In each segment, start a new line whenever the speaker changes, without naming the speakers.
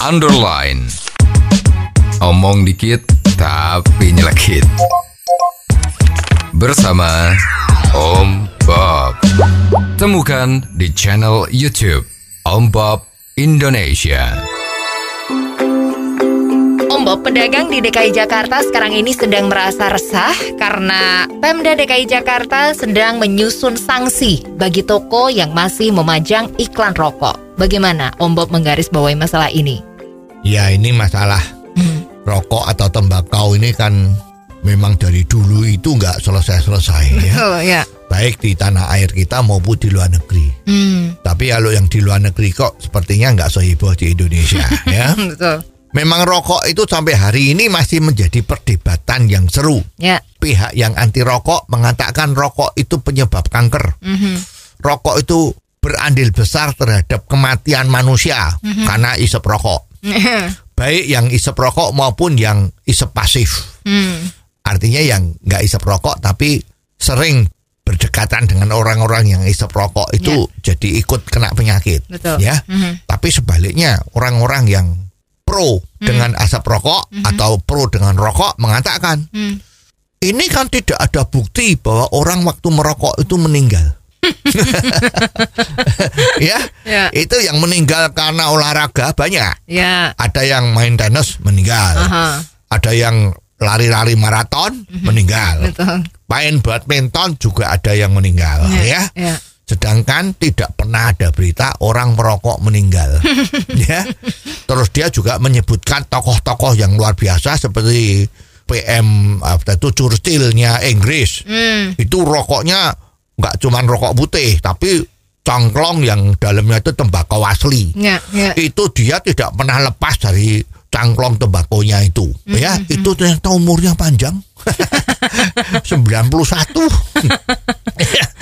underline. Omong dikit tapi nyelekit. Bersama Om Bob. Temukan di channel YouTube Om Bob Indonesia.
Om Bob, pedagang di DKI Jakarta sekarang ini sedang merasa resah karena Pemda DKI Jakarta sedang menyusun sanksi bagi toko yang masih memajang iklan rokok. Bagaimana Om Bob menggarisbawahi masalah ini?
Ya ini masalah rokok atau tembakau ini kan memang dari dulu itu nggak selesai-selesai ya.
Oh ya.
Baik di tanah air kita maupun di luar negeri.
Hmm,
Tapi kalau yang di luar negeri kok sepertinya nggak seheboh di Indonesia ya.
betul.
Memang rokok itu sampai hari ini masih menjadi perdebatan yang seru.
Ya.
Pihak yang anti rokok mengatakan rokok itu penyebab kanker.
Mhm.
Rokok itu berandil besar terhadap kematian manusia karena isep rokok. Baik yang isep rokok maupun yang isep pasif.
Hmm,
Artinya yang nggak isep rokok tapi sering berdekatan dengan orang-orang yang isep rokok itu jadi ikut kena penyakit.
Betul.
Ya.
Mhm.
Tapi sebaliknya orang-orang yang pro dengan asap rokok atau pro dengan rokok mengatakan
Hmm.
ini kan tidak ada bukti bahwa orang waktu merokok itu meninggal. ya,
Ya.
itu yang meninggal karena olahraga banyak.
Ya.
Ada yang main tenis meninggal,
Aha.
ada yang lari-lari maraton meninggal,
Betul.
main badminton juga ada yang meninggal, ya.
Ya.
Sedangkan tidak pernah ada berita orang merokok meninggal. ya. Terus dia juga menyebutkan tokoh-tokoh yang luar biasa seperti PM apa itu Churchillnya Inggris.
Hmm.
Itu rokoknya nggak cuman rokok putih tapi cangklong yang dalamnya itu tembakau asli.
Ya. Ya.
Itu dia tidak pernah lepas dari cangklong tembakonya itu. Ya, itu ternyata umurnya panjang. 91.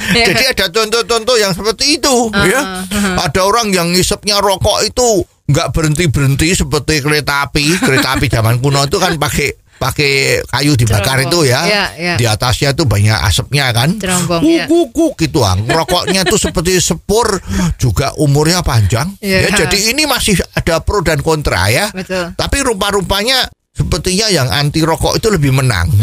Ya, Jadi ada contoh-contoh yang seperti itu ya. Ada orang yang ngisepnya rokok itu nggak berhenti-berhenti seperti kereta api. Kereta api zaman kuno itu kan pakai pakai kayu dibakar
Cerombong.
itu ya.
Ya, ya.
Di atasnya tuh banyak asapnya kan.
Cerombong,
Kuk,
ya.
gitu ah. Rokoknya tuh seperti sepur juga umurnya panjang.
Ya.
Ya, jadi ini masih ada pro dan kontra ya.
Betul.
Tapi rupa-rupanya sepertinya yang anti rokok itu lebih menang.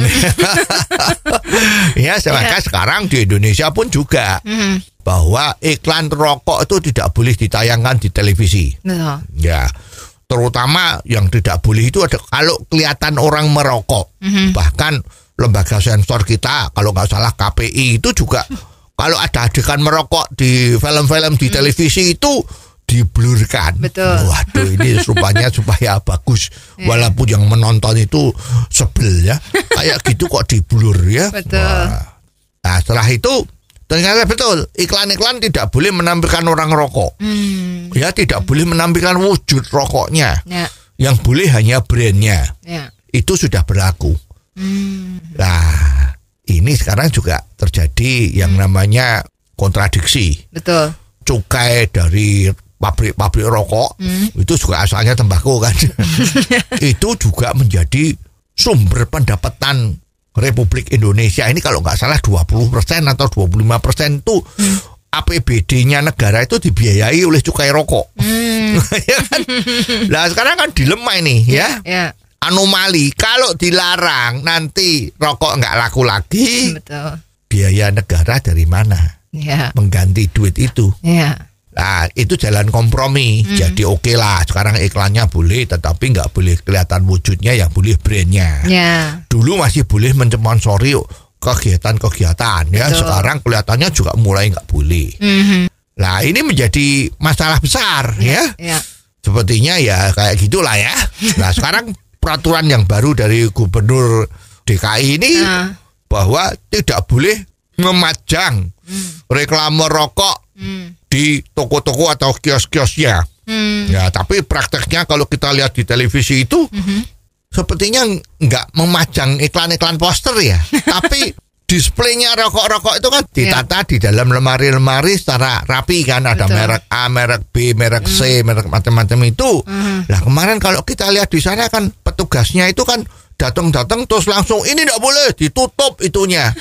ya, maka sekarang di Indonesia pun juga
Mhm.
bahwa iklan rokok itu tidak boleh ditayangkan di televisi.
Betul.
Ya. Terutama yang tidak boleh itu ada kalau kelihatan orang merokok. Bahkan lembaga sensor kita kalau nggak salah KPI itu juga kalau ada adegan merokok di film-film di televisi itu diblurkan.
Betul.
Waduh ini rupanya supaya bagus walaupun yang menonton itu sebel ya. Kayak gitu kok diblur ya.
Betul.
Wah. Nah, setelah itu ternyata betul iklan-iklan tidak boleh menampilkan orang rokok.
Hmm.
Ya tidak boleh menampilkan wujud rokoknya.
Ya.
Yang boleh hanya brandnya.
Ya.
Itu sudah berlaku.
Hmm.
Nah, ini sekarang juga terjadi yang namanya kontradiksi.
Betul.
Cukai dari pabrik-pabrik rokok itu juga asalnya tembakau kan. itu juga menjadi sumber pendapatan Republik Indonesia ini kalau nggak salah 20% atau 25% itu APBD-nya negara itu dibiayai oleh cukai rokok. ya kan? Nah sekarang kan dilema ini ya
Ya.
anomali kalau dilarang nanti rokok nggak laku lagi
Betul.
biaya negara dari mana
Ya.
mengganti duit itu
Ya.
Nah itu jalan kompromi jadi oke lah sekarang iklannya boleh tetapi nggak boleh kelihatan wujudnya yang boleh brandnya
Ya.
dulu masih boleh mensponsori kegiatan-kegiatan ya
Betul.
sekarang kelihatannya juga mulai nggak boleh
Mhm.
nah ini menjadi masalah besar ya
Ya.
Sepertinya ya kayak gitulah ya. Nah sekarang peraturan yang baru dari Gubernur DKI ini
Nah.
bahwa tidak boleh memajang reklame rokok
Hmm.
Di toko-toko atau kios-kiosnya.
Hmm.
Ya, tapi prakteknya kalau kita lihat di televisi itu sepertinya nggak memajang iklan-iklan poster ya, tapi displaynya rokok-rokok itu kan ditata di dalam lemari-lemari secara rapi kan ada
Betul.
merek A, merek B, merek C, merek macam-macam itu. Nah kemarin kalau kita lihat di sana kan petugasnya itu kan datang-datang terus langsung ini tidak boleh ditutup itunya.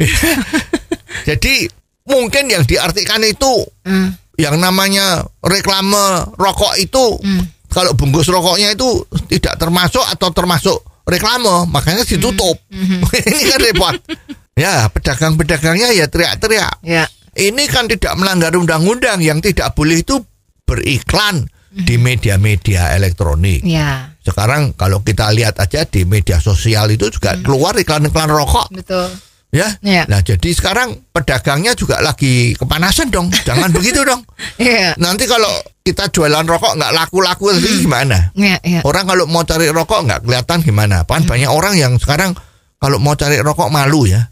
Jadi mungkin yang diartikan itu
Hmm.
yang namanya reklame rokok itu
Hmm.
kalau bungkus rokoknya itu tidak termasuk atau termasuk reklame, makanya ditutup.
Hmm.
Ini kan repot. ya, pedagang-pedagangnya ya teriak-teriak.
Ya.
Ini kan tidak melanggar undang-undang yang tidak boleh itu beriklan di media-media elektronik.
Ya.
Sekarang kalau kita lihat aja di media sosial itu juga keluar iklan-iklan rokok
Betul.
Ya.
Iya.
Nah, jadi sekarang pedagangnya juga lagi kepanasan dong. Jangan begitu dong.
Iya.
Nanti kalau kita jualan rokok nggak laku-laku nanti gimana?
Ya, ya.
Orang kalau mau cari rokok nggak kelihatan gimana? Kan banyak orang yang sekarang kalau mau cari rokok malu ya.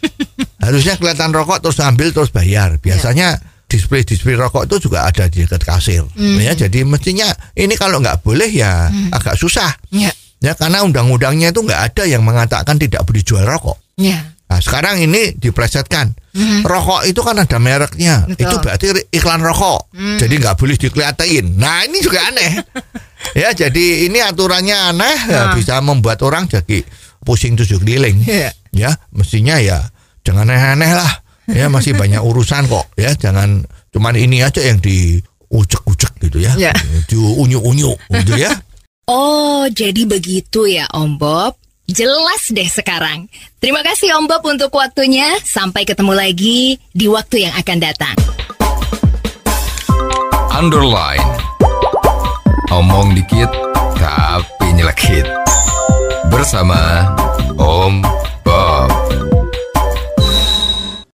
Harusnya kelihatan rokok terus ambil terus bayar. Biasanya display-display rokok itu juga ada di dekat kasir. Ya, jadi mestinya ini kalau nggak boleh ya agak susah.
Ya.
Ya karena undang-undangnya itu nggak ada yang mengatakan tidak boleh jual rokok.
Ya.
Nah, sekarang ini diplesetkan. Rokok itu kan ada mereknya.
Betul.
Itu berarti iklan rokok. Jadi nggak boleh dikelihatin. Nah, ini juga aneh. ya, jadi ini aturannya aneh ya,
Nah.
bisa membuat orang jadi pusing tujuh keliling.
Iya.
Ya, mestinya ya jangan aneh-aneh lah. Ya, masih banyak urusan kok. Ya, jangan cuman ini aja yang diucek-ucek gitu ya.
Ya.
Diunyu-unyu gitu ya.
Oh, jadi begitu ya Om Bob. Jelas deh sekarang. Terima kasih Om Bob untuk waktunya. Sampai ketemu lagi di waktu yang akan datang.
Underline. Omong dikit tapi nyelekit. Bersama Om